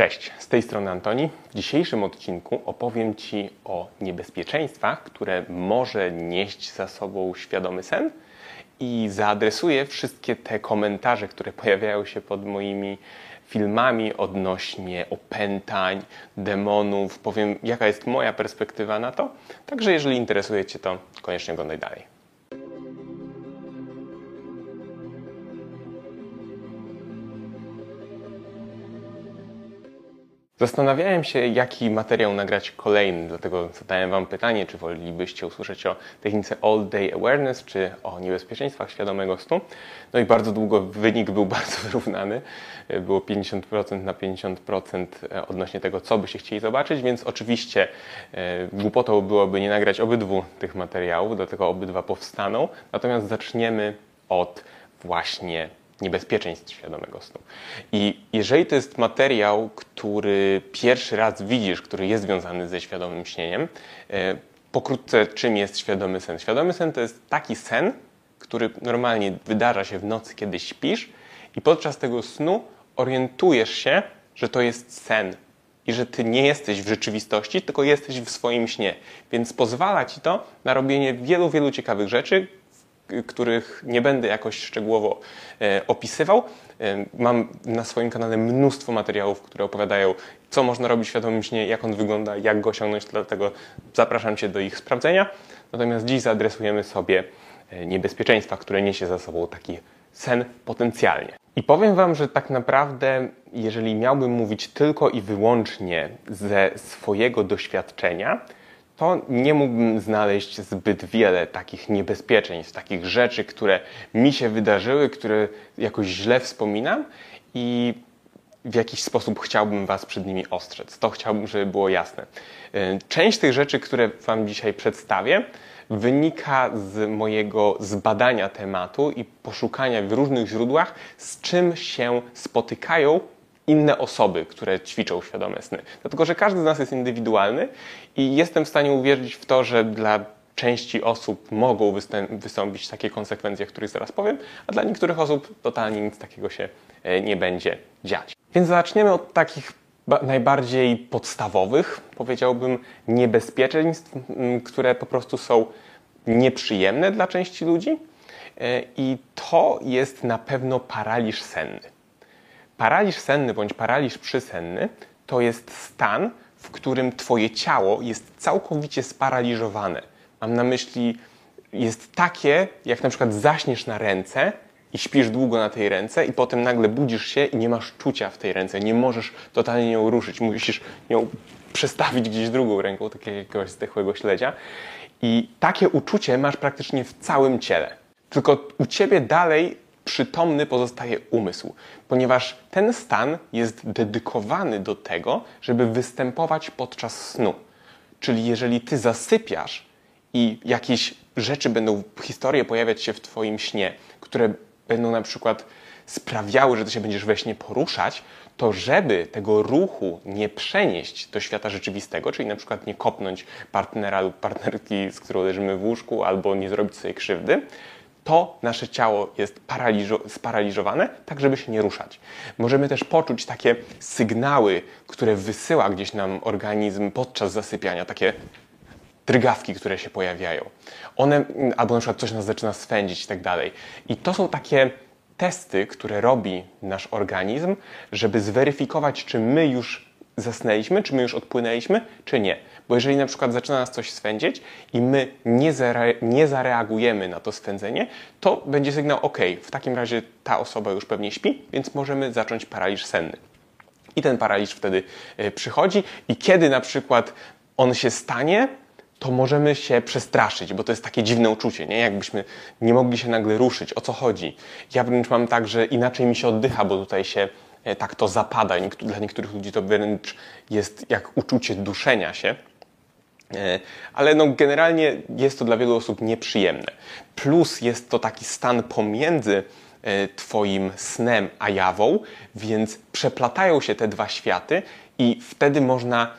Cześć, z tej strony Antoni. W dzisiejszym odcinku opowiem Ci o niebezpieczeństwach, które może nieść za sobą świadomy sen i zaadresuję wszystkie te komentarze, które pojawiają się pod moimi filmami odnośnie opętań, demonów. Powiem, jaka jest moja perspektywa na to. Także jeżeli interesuje Cię to, koniecznie oglądaj dalej. Zastanawiałem się, jaki materiał nagrać kolejny, dlatego zadałem Wam pytanie, czy wolelibyście usłyszeć o technice All Day Awareness, czy o niebezpieczeństwach świadomego snu. No i bardzo długo wynik był bardzo wyrównany. Było 50% na 50% odnośnie tego, co byście chcieli zobaczyć, więc oczywiście e, głupotą byłoby nie nagrać obydwu tych materiałów, dlatego obydwa powstaną. Natomiast zaczniemy od właśnie niebezpieczeństw świadomego snu. I jeżeli to jest materiał, który pierwszy raz widzisz, który jest związany ze świadomym śnieniem, e, pokrótce czym jest świadomy sen? Świadomy sen to jest taki sen, który normalnie wydarza się w nocy, kiedy śpisz i podczas tego snu orientujesz się, że to jest sen i że ty nie jesteś w rzeczywistości, tylko jesteś w swoim śnie. Więc pozwala ci to na robienie wielu, wielu ciekawych rzeczy, których nie będę jakoś szczegółowo e, opisywał. E, mam na swoim kanale mnóstwo materiałów, które opowiadają, co można robić świadomym śnie, jak on wygląda, jak go osiągnąć, dlatego zapraszam Cię do ich sprawdzenia. Natomiast dziś zaadresujemy sobie e, niebezpieczeństwa, które niesie za sobą taki sen potencjalnie. I powiem Wam, że tak naprawdę, jeżeli miałbym mówić tylko i wyłącznie ze swojego doświadczenia, to nie mógłbym znaleźć zbyt wiele takich niebezpieczeństw, takich rzeczy, które mi się wydarzyły, które jakoś źle wspominam i w jakiś sposób chciałbym Was przed nimi ostrzec. To chciałbym, żeby było jasne. Y, część tych rzeczy, które Wam dzisiaj przedstawię, wynika z mojego zbadania tematu i poszukania w różnych źródłach, z czym się spotykają inne osoby, które ćwiczą świadome sny. Dlatego, że każdy z nas jest indywidualny i jestem w stanie uwierzyć w to, że dla części osób mogą wystąpić takie konsekwencje, o których zaraz powiem, a dla niektórych osób totalnie nic takiego się e, nie będzie dziać. Więc zaczniemy od takich najbardziej podstawowych, powiedziałbym, niebezpieczeństw, które po prostu są nieprzyjemne dla części ludzi. E, I to jest na pewno paraliż senny. Paraliż senny bądź paraliż przysenny to jest stan, w którym Twoje ciało jest całkowicie sparaliżowane. Mam na myśli, jest takie, jak na przykład zaśniesz na ręce i śpisz długo na tej ręce i potem nagle budzisz się i nie masz czucia w tej ręce, nie możesz totalnie ją ruszyć, musisz ją przestawić gdzieś drugą ręką, tak jak jakiegoś zdechłego śledzia. I takie uczucie masz praktycznie w całym ciele. Tylko u Ciebie dalej przytomny pozostaje umysł, ponieważ ten stan jest dedykowany do tego, żeby występować podczas snu. Czyli jeżeli ty zasypiasz i jakieś rzeczy będą, historie pojawiać się w twoim śnie, które będą na przykład sprawiały, że ty się będziesz we śnie poruszać, to żeby tego ruchu nie przenieść do świata rzeczywistego, czyli na przykład nie kopnąć partnera lub partnerki, z którą leżymy w łóżku, albo nie zrobić sobie krzywdy, to nasze ciało jest paraliżo sparaliżowane, tak żeby się nie ruszać. Możemy też poczuć takie sygnały, które wysyła gdzieś nam organizm podczas zasypiania, takie drgawki, które się pojawiają. One, albo na przykład coś nas zaczyna swędzić i tak dalej. I to są takie testy, które robi nasz organizm, żeby zweryfikować, czy my już zasnęliśmy, czy my już odpłynęliśmy, czy nie. Bo jeżeli na przykład zaczyna nas coś swędzić i my nie, zare, nie zareagujemy na to swędzenie, to będzie sygnał OK, w takim razie ta osoba już pewnie śpi, więc możemy zacząć paraliż senny. I ten paraliż wtedy e, przychodzi i kiedy na przykład on się stanie, to możemy się przestraszyć, bo to jest takie dziwne uczucie, nie? Jakbyśmy nie mogli się nagle ruszyć. O co chodzi? Ja wręcz mam tak, że inaczej mi się oddycha, bo tutaj się E, tak to zapada. Dla niektórych ludzi to wręcz jest jak uczucie duszenia się. E, ale no generalnie jest to dla wielu osób nieprzyjemne. Plus jest to taki stan pomiędzy e, Twoim snem a jawą, więc przeplatają się te dwa światy i wtedy można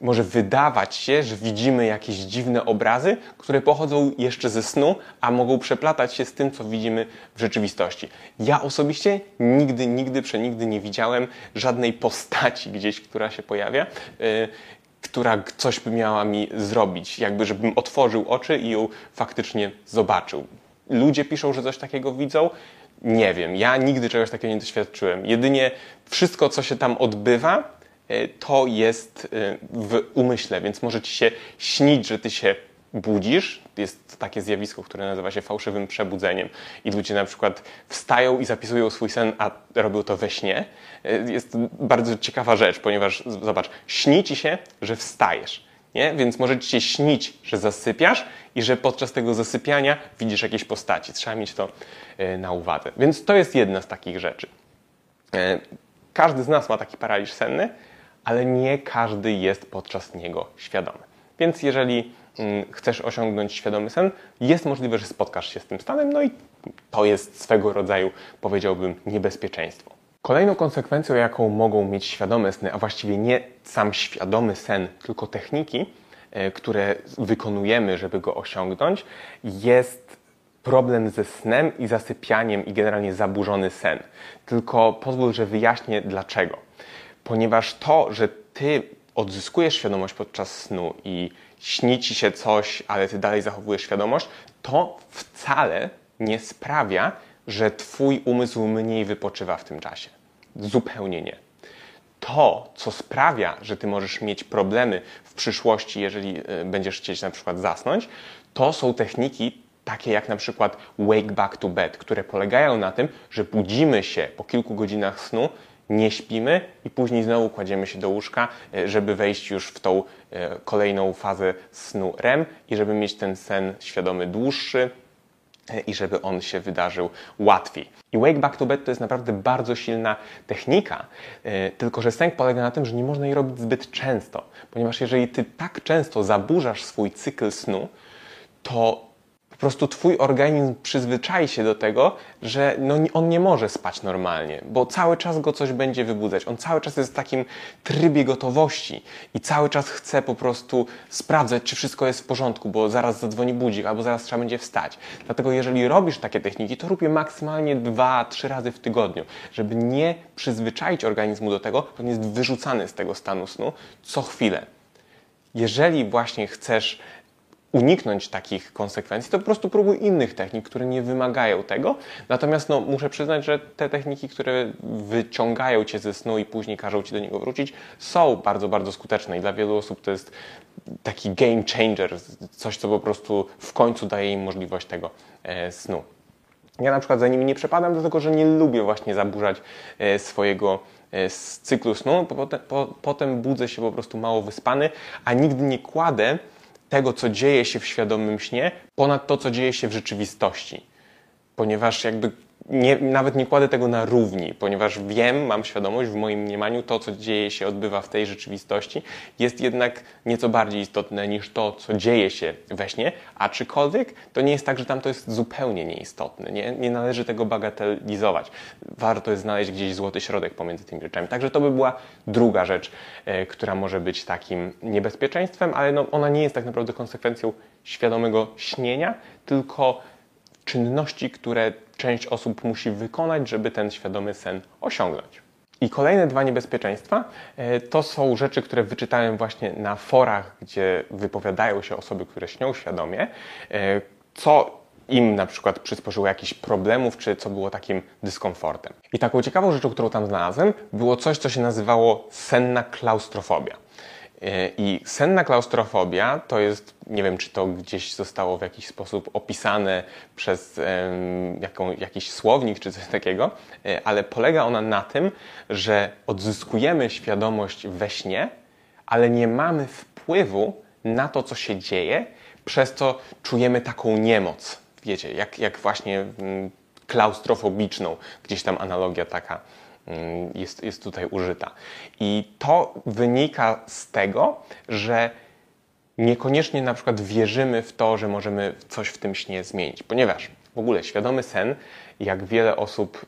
może wydawać się, że widzimy jakieś dziwne obrazy, które pochodzą jeszcze ze snu, a mogą przeplatać się z tym, co widzimy w rzeczywistości. Ja osobiście nigdy, nigdy, przenigdy nie widziałem żadnej postaci gdzieś, która się pojawia, yy, która coś by miała mi zrobić, jakby żebym otworzył oczy i ją faktycznie zobaczył. Ludzie piszą, że coś takiego widzą. Nie wiem, ja nigdy czegoś takiego nie doświadczyłem. Jedynie wszystko, co się tam odbywa, E, to jest e, w umyśle, więc może ci się śnić, że ty się budzisz. Jest takie zjawisko, które nazywa się fałszywym przebudzeniem i ludzie na przykład wstają i zapisują swój sen, a robią to we śnie. E, jest bardzo ciekawa rzecz, ponieważ zobacz, śni ci się, że wstajesz. Nie? Więc może ci się śnić, że zasypiasz i że podczas tego zasypiania widzisz jakieś postaci. Trzeba mieć to na uwadze. Więc to jest jedna z takich rzeczy. Każdy z nas ma taki paraliż senny, ale nie każdy jest podczas niego świadomy. Więc jeżeli chcesz osiągnąć świadomy sen, jest możliwe, że spotkasz się z tym stanem, no i to jest swego rodzaju, powiedziałbym, niebezpieczeństwo. Kolejną konsekwencją, jaką mogą mieć świadome sny, a właściwie nie sam świadomy sen, tylko techniki, e, które wykonujemy, żeby go osiągnąć, jest problem ze snem i zasypianiem i generalnie zaburzony sen. Tylko pozwól, że wyjaśnię dlaczego ponieważ to, że ty odzyskujesz świadomość podczas snu i śni ci się coś, ale ty dalej zachowujesz świadomość, to wcale nie sprawia, że twój umysł mniej wypoczywa w tym czasie. Zupełnie nie. To, co sprawia, że ty możesz mieć problemy w przyszłości, jeżeli e, będziesz chcieć na przykład zasnąć, to są techniki takie jak na przykład wake back to bed, które polegają na tym, że budzimy się po kilku godzinach snu nie śpimy i później znowu kładziemy się do łóżka, e, żeby wejść już w tą e, kolejną fazę snu REM i żeby mieć ten sen świadomy dłuższy e, i żeby on się wydarzył łatwiej. I Wake Back to Bed to jest naprawdę bardzo silna technika, tylko że sęk polega na tym, że nie można jej robić zbyt często, ponieważ jeżeli ty tak często zaburzasz swój cykl snu, to prostu twój organizm przyzwyczai się do tego, że no, on nie może spać normalnie, bo cały czas go coś będzie wybudzać. On cały czas jest w takim trybie gotowości i cały czas chce po prostu sprawdzać, czy wszystko jest w porządku, bo zaraz zadzwoni budzik albo zaraz trzeba będzie wstać. Dlatego jeżeli robisz takie techniki, to rób je maksymalnie dwa, trzy razy w tygodniu, żeby nie przyzwyczaić organizmu do tego, on jest wyrzucany z tego stanu snu co chwilę. Jeżeli właśnie chcesz uniknąć takich konsekwencji, to po prostu próbuj innych technik, które nie wymagają tego. Natomiast no, muszę przyznać, że te techniki, które wyciągają cię ze snu i później każą ci do niego wrócić, są bardzo, bardzo skuteczne i dla wielu osób to jest taki game changer, coś, co po prostu w końcu daje im możliwość tego e, snu. Ja na przykład za nimi nie przepadam, dlatego że nie lubię właśnie zaburzać e, swojego e, cyklu snu. Potem, po, potem budzę się po prostu mało wyspany, a nigdy nie kładę tego, co dzieje się w świadomym śnie, ponad to, co dzieje się w rzeczywistości. Ponieważ jakby nie, nawet nie kładę tego na równi, ponieważ wiem, mam świadomość w moim mniemaniu, to co dzieje się, odbywa w tej rzeczywistości, jest jednak nieco bardziej istotne niż to, co dzieje się we śnie, aczkolwiek to nie jest tak, że tam to jest zupełnie nieistotne. Nie, nie należy tego bagatelizować. Warto jest znaleźć gdzieś złoty środek pomiędzy tymi rzeczami. Także to by była druga rzecz, e, która może być takim niebezpieczeństwem, ale no, ona nie jest tak naprawdę konsekwencją świadomego śnienia, tylko czynności, które część osób musi wykonać, żeby ten świadomy sen osiągnąć. I kolejne dwa niebezpieczeństwa e, to są rzeczy, które wyczytałem właśnie na forach, gdzie wypowiadają się osoby, które śnią świadomie, e, co im na przykład przysporzyło jakichś problemów, czy co było takim dyskomfortem. I taką ciekawą rzeczą, którą tam znalazłem, było coś, co się nazywało senna klaustrofobia. E, I senna klaustrofobia to jest, nie wiem czy to gdzieś zostało w jakiś sposób opisane przez jaką, jakiś słownik czy coś takiego, e, ale polega ona na tym, że odzyskujemy świadomość we śnie, ale nie mamy wpływu na to, co się dzieje, przez co czujemy taką niemoc. Wiecie, jak, jak właśnie um, klaustrofobiczną, gdzieś tam analogia taka Mm, jest, jest tutaj użyta. I to wynika z tego, że niekoniecznie na przykład wierzymy w to, że możemy coś w tym śnie zmienić, ponieważ w ogóle świadomy sen, jak wiele osób,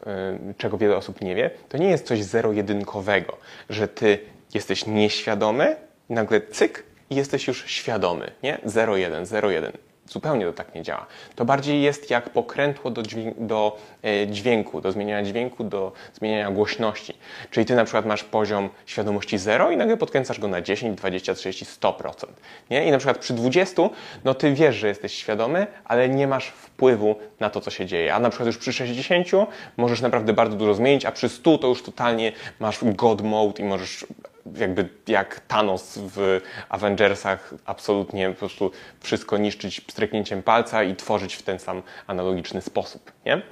y, czego wiele osób nie wie, to nie jest coś zero-jedynkowego, że ty jesteś nieświadomy nagle cyk i jesteś już świadomy, nie? 0,1, 0,1. Zupełnie to tak nie działa. To bardziej jest jak pokrętło do, do e, dźwięku, do zmieniania dźwięku, do zmieniania głośności. Czyli ty na przykład masz poziom świadomości 0 i nagle podkręcasz go na 10, 20, 30, 100%. Nie? I na przykład przy 20, no ty wiesz, że jesteś świadomy, ale nie masz wpływu na to, co się dzieje. A na przykład już przy 60 możesz naprawdę bardzo dużo zmienić, a przy 100 to już totalnie masz God mode i możesz jakby jak Thanos w Avengersach absolutnie po prostu wszystko niszczyć pstryknięciem palca i tworzyć w ten sam analogiczny sposób, nie?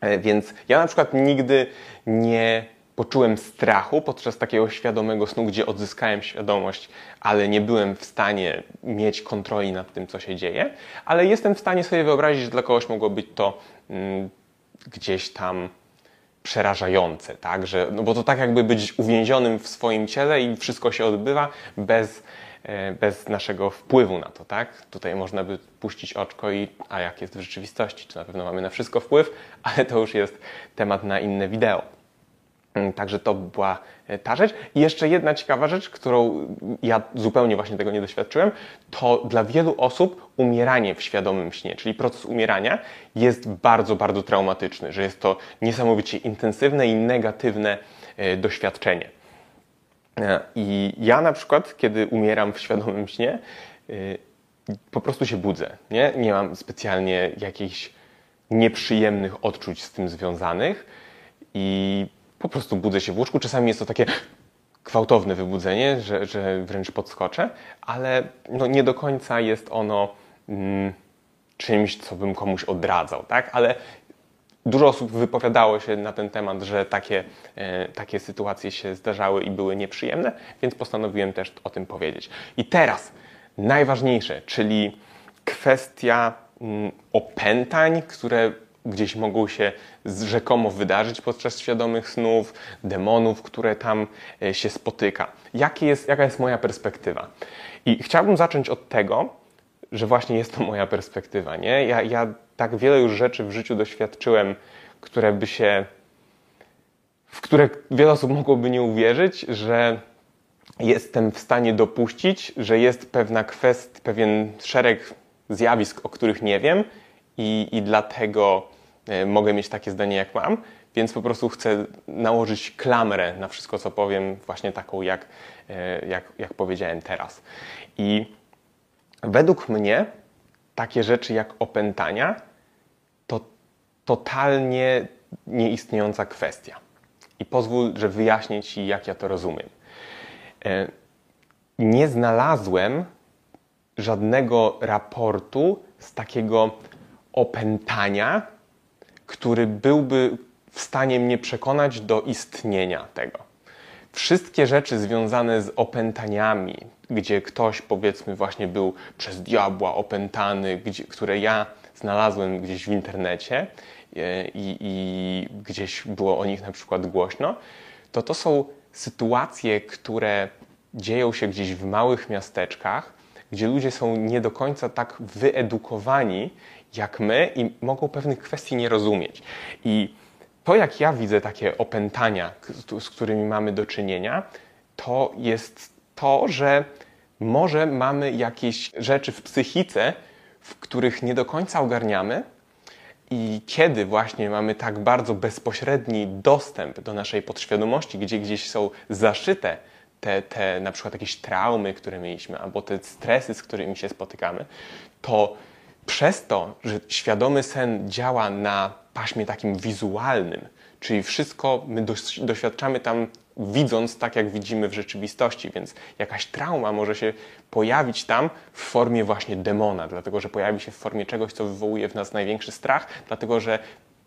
E, więc ja na przykład nigdy nie poczułem strachu podczas takiego świadomego snu, gdzie odzyskałem świadomość, ale nie byłem w stanie mieć kontroli nad tym, co się dzieje, ale jestem w stanie sobie wyobrazić, że dla kogoś mogło być to mm, gdzieś tam przerażające, tak? Że, no bo to tak jakby być uwięzionym w swoim ciele i wszystko się odbywa bez, e, bez naszego wpływu na to, tak? Tutaj można by puścić oczko i a jak jest w rzeczywistości, czy na pewno mamy na wszystko wpływ, ale to już jest temat na inne wideo. Mm, także to była e, ta rzecz. I jeszcze jedna ciekawa rzecz, którą ja zupełnie właśnie tego nie doświadczyłem, to dla wielu osób umieranie w świadomym śnie, czyli proces umierania jest bardzo, bardzo traumatyczny, że jest to niesamowicie intensywne i negatywne e, doświadczenie. E, I ja na przykład, kiedy umieram w świadomym śnie, po prostu się budzę. Nie, nie mam specjalnie jakichś nieprzyjemnych odczuć z tym związanych i po prostu budzę się w łóżku. Czasami jest to takie gwałtowne wybudzenie, że, że wręcz podskoczę, ale no nie do końca jest ono mm, czymś, co bym komuś odradzał, tak? Ale dużo osób wypowiadało się na ten temat, że takie, e, takie sytuacje się zdarzały i były nieprzyjemne, więc postanowiłem też o tym powiedzieć. I teraz najważniejsze, czyli kwestia mm, opętań, które gdzieś mogą się rzekomo wydarzyć podczas świadomych snów, demonów, które tam e, się spotyka. Jest, jaka jest moja perspektywa? I chciałbym zacząć od tego, że właśnie jest to moja perspektywa. Nie? Ja, ja tak wiele już rzeczy w życiu doświadczyłem, które by się, w które wiele osób mogłoby nie uwierzyć, że jestem w stanie dopuścić, że jest pewna kwestia, pewien szereg zjawisk, o których nie wiem i, i dlatego mogę mieć takie zdanie, jak mam, więc po prostu chcę nałożyć klamrę na wszystko, co powiem, właśnie taką, jak, e, jak, jak powiedziałem teraz. I według mnie takie rzeczy jak opętania to totalnie nieistniejąca kwestia. I pozwól, że wyjaśnię Ci, jak ja to rozumiem. E, nie znalazłem żadnego raportu z takiego opętania, który byłby w stanie mnie przekonać do istnienia tego. Wszystkie rzeczy związane z opętaniami, gdzie ktoś powiedzmy właśnie był przez diabła opętany, gdzie, które ja znalazłem gdzieś w internecie e, i, i gdzieś było o nich na przykład głośno, to to są sytuacje, które dzieją się gdzieś w małych miasteczkach, gdzie ludzie są nie do końca tak wyedukowani jak my i mogą pewnych kwestii nie rozumieć. I to, jak ja widzę takie opętania, z którymi mamy do czynienia, to jest to, że może mamy jakieś rzeczy w psychice, w których nie do końca ogarniamy, i kiedy właśnie mamy tak bardzo bezpośredni dostęp do naszej podświadomości, gdzie gdzieś są zaszyte te, te na przykład jakieś traumy, które mieliśmy, albo te stresy, z którymi się spotykamy, to przez to, że świadomy sen działa na paśmie takim wizualnym, czyli wszystko my doświadczamy tam widząc tak, jak widzimy w rzeczywistości, więc jakaś trauma może się pojawić tam w formie właśnie demona, dlatego że pojawi się w formie czegoś, co wywołuje w nas największy strach, dlatego że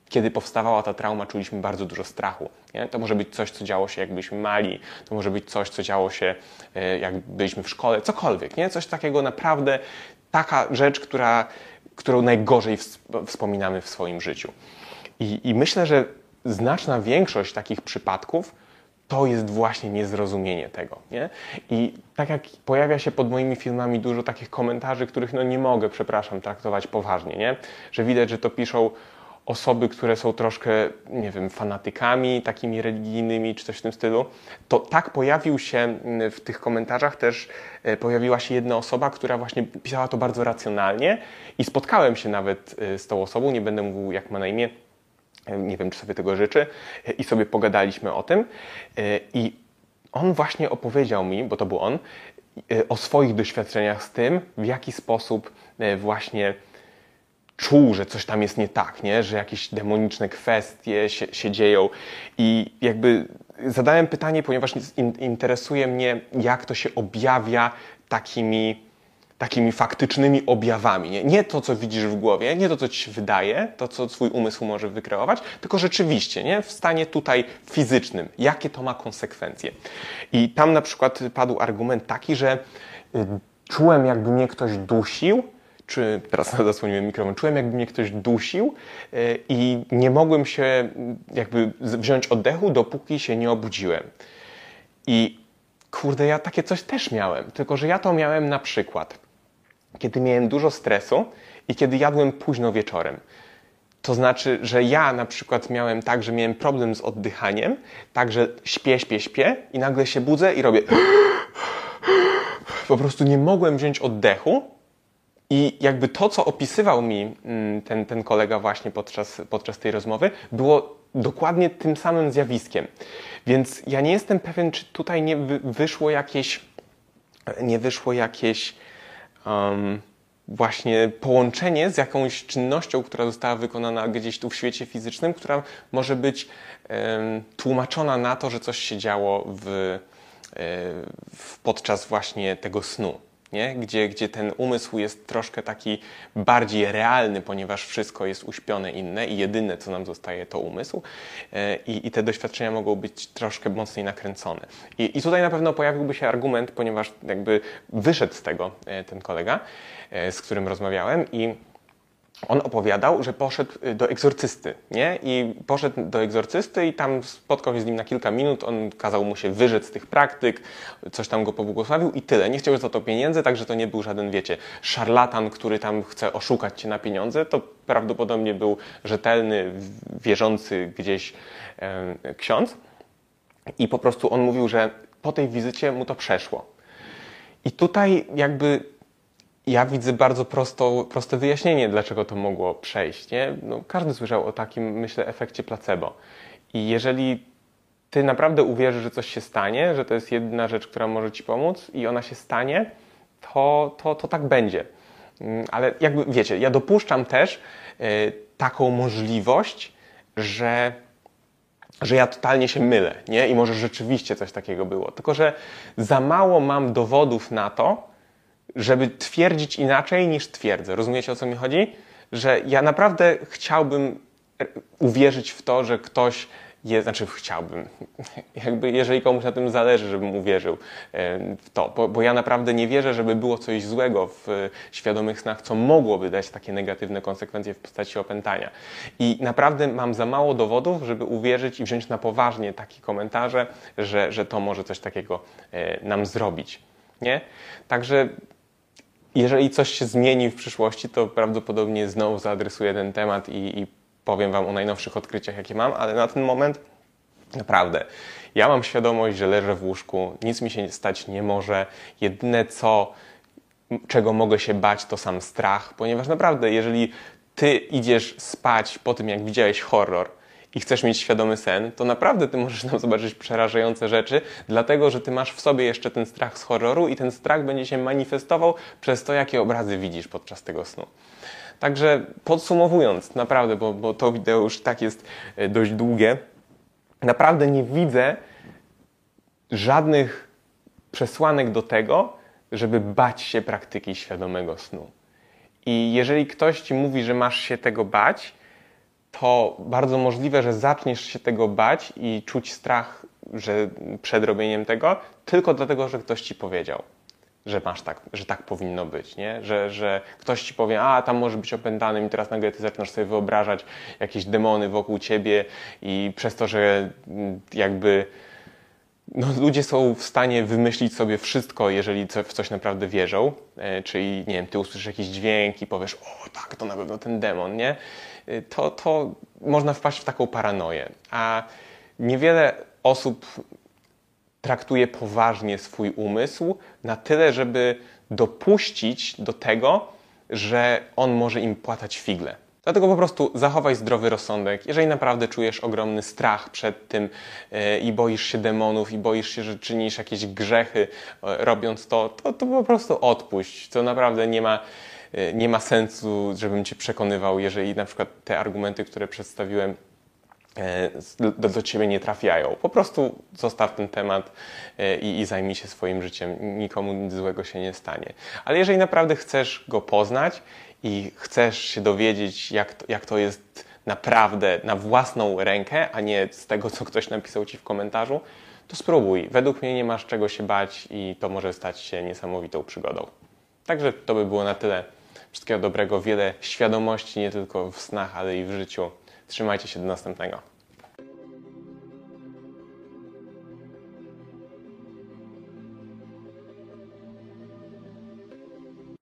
kiedy powstawała ta trauma, czuliśmy bardzo dużo strachu. Nie? To może być coś, co działo się, jak byliśmy mali, to może być coś, co działo się, e, jak byliśmy w szkole, cokolwiek. Nie? Coś takiego naprawdę, taka rzecz, która, którą najgorzej wspominamy w swoim życiu. I, I myślę, że znaczna większość takich przypadków to jest właśnie niezrozumienie tego. Nie? I tak jak pojawia się pod moimi filmami dużo takich komentarzy, których no nie mogę, przepraszam, traktować poważnie, nie? że widać, że to piszą osoby, które są troszkę, nie wiem, fanatykami takimi religijnymi czy coś w tym stylu, to tak pojawił się mm, w tych komentarzach też e, pojawiła się jedna osoba, która właśnie pisała to bardzo racjonalnie i spotkałem się nawet e, z tą osobą, nie będę mówił jak ma na imię, e, nie wiem czy sobie tego życzy i sobie pogadaliśmy o tym i on właśnie opowiedział mi, bo to był on, o swoich doświadczeniach z tym, w jaki sposób właśnie czuł, że coś tam jest nie tak, nie? że jakieś demoniczne kwestie się, się dzieją. I jakby zadałem pytanie, ponieważ in, interesuje mnie, jak to się objawia takimi, takimi faktycznymi objawami. Nie? nie to, co widzisz w głowie, nie to, co ci się wydaje, to, co twój umysł może wykreować, tylko rzeczywiście, nie? w stanie tutaj fizycznym. Jakie to ma konsekwencje? I tam na przykład padł argument taki, że y, czułem, jakby mnie ktoś dusił, czy teraz zasłoniłem mikrofon, czułem jakby mnie ktoś dusił e, i nie mogłem się jakby wziąć oddechu, dopóki się nie obudziłem. I kurde, ja takie coś też miałem, tylko że ja to miałem na przykład, kiedy miałem dużo stresu i kiedy jadłem późno wieczorem. To znaczy, że ja na przykład miałem tak, że miałem problem z oddychaniem, także śpię, śpię, śpię i nagle się budzę i robię po prostu nie mogłem wziąć oddechu, i jakby to, co opisywał mi mm, ten, ten kolega właśnie podczas, podczas tej rozmowy, było dokładnie tym samym zjawiskiem. Więc ja nie jestem pewien, czy tutaj nie wyszło jakieś, nie wyszło jakieś um, właśnie połączenie z jakąś czynnością, która została wykonana gdzieś tu w świecie fizycznym, która może być um, tłumaczona na to, że coś się działo w, e, w podczas właśnie tego snu nie? Gdzie, gdzie ten umysł jest troszkę taki bardziej realny, ponieważ wszystko jest uśpione inne i jedyne, co nam zostaje, to umysł. E, I, i te doświadczenia mogą być troszkę mocniej nakręcone. I, I tutaj na pewno pojawiłby się argument, ponieważ jakby wyszedł z tego e, ten kolega, e, z którym rozmawiałem i on opowiadał, że poszedł y, do egzorcysty, nie? I poszedł do egzorcysty i tam spotkał się z nim na kilka minut, on kazał mu się wyrzec z tych praktyk, coś tam go pobłogosławił i tyle. Nie chciał za to pieniędzy, także to nie był żaden, wiecie, szarlatan, który tam chce oszukać cię na pieniądze, to prawdopodobnie był rzetelny, wierzący gdzieś e, ksiądz. I po prostu on mówił, że po tej wizycie mu to przeszło. I tutaj jakby ja widzę bardzo prosto, proste wyjaśnienie, dlaczego to mogło przejść. Nie? No, każdy słyszał o takim, myślę, efekcie placebo. I jeżeli ty naprawdę uwierzysz, że coś się stanie, że to jest jedna rzecz, która może ci pomóc i ona się stanie, to, to, to tak będzie. Mm, ale jakby wiecie, ja dopuszczam też y, taką możliwość, że, że ja totalnie się mylę, nie? I może rzeczywiście coś takiego było. Tylko, że za mało mam dowodów na to, żeby twierdzić inaczej niż twierdzę. Rozumiecie o co mi chodzi? Że ja naprawdę chciałbym uwierzyć w to, że ktoś jest, znaczy chciałbym, jakby jeżeli komuś na tym zależy, żebym uwierzył w to, bo, bo, ja naprawdę nie wierzę, żeby było coś złego w świadomych snach, co mogłoby dać takie negatywne konsekwencje w postaci opętania. I naprawdę mam za mało dowodów, żeby uwierzyć i wziąć na poważnie takie komentarze, że, że to może coś takiego e, nam zrobić. Nie? Także jeżeli coś się zmieni w przyszłości, to prawdopodobnie znowu zaadresuję ten temat i, i powiem Wam o najnowszych odkryciach, jakie mam, ale na ten moment naprawdę ja mam świadomość, że leżę w łóżku, nic mi się stać nie może. Jedyne co, czego mogę się bać, to sam strach, ponieważ naprawdę, jeżeli ty idziesz spać po tym, jak widziałeś horror, i chcesz mieć świadomy sen, to naprawdę ty możesz tam zobaczyć przerażające rzeczy, dlatego że ty masz w sobie jeszcze ten strach z horroru i ten strach będzie się manifestował przez to, jakie obrazy widzisz podczas tego snu. Także podsumowując, naprawdę, bo, bo to wideo już tak jest e, dość długie, naprawdę nie widzę żadnych przesłanek do tego, żeby bać się praktyki świadomego snu. I jeżeli ktoś ci mówi, że masz się tego bać, to bardzo możliwe, że zaczniesz się tego bać i czuć strach że przed robieniem tego, tylko dlatego, że ktoś ci powiedział, że masz tak, że tak powinno być, nie? Że, że ktoś ci powie, a tam może być opętanym i teraz nagle ty zaczynasz sobie wyobrażać jakieś demony wokół ciebie i przez to, że jakby no, ludzie są w stanie wymyślić sobie wszystko, jeżeli w coś naprawdę wierzą. E, czyli, nie wiem, ty usłyszysz jakiś dźwięk i powiesz, o tak, to na pewno ten demon, nie? Y, to, to można wpaść w taką paranoję. A niewiele osób traktuje poważnie swój umysł na tyle, żeby dopuścić do tego, że on może im płatać figle. Dlatego po prostu zachowaj zdrowy rozsądek. Jeżeli naprawdę czujesz ogromny strach przed tym e, i boisz się demonów, i boisz się, że czynisz jakieś grzechy e, robiąc to, to, to po prostu odpuść. To naprawdę nie ma, nie ma sensu, żebym cię przekonywał, jeżeli na przykład te argumenty, które przedstawiłem, e, do, do ciebie nie trafiają. Po prostu zostaw ten temat e, i, i zajmij się swoim życiem. Nikomu nic złego się nie stanie. Ale jeżeli naprawdę chcesz go poznać i chcesz się dowiedzieć, jak to, jak to jest naprawdę na własną rękę, a nie z tego, co ktoś napisał ci w komentarzu, to spróbuj. Według mnie nie masz czego się bać i to może stać się niesamowitą przygodą. Także to by było na tyle. Wszystkiego dobrego, wiele świadomości nie tylko w snach, ale i w życiu. Trzymajcie się do następnego.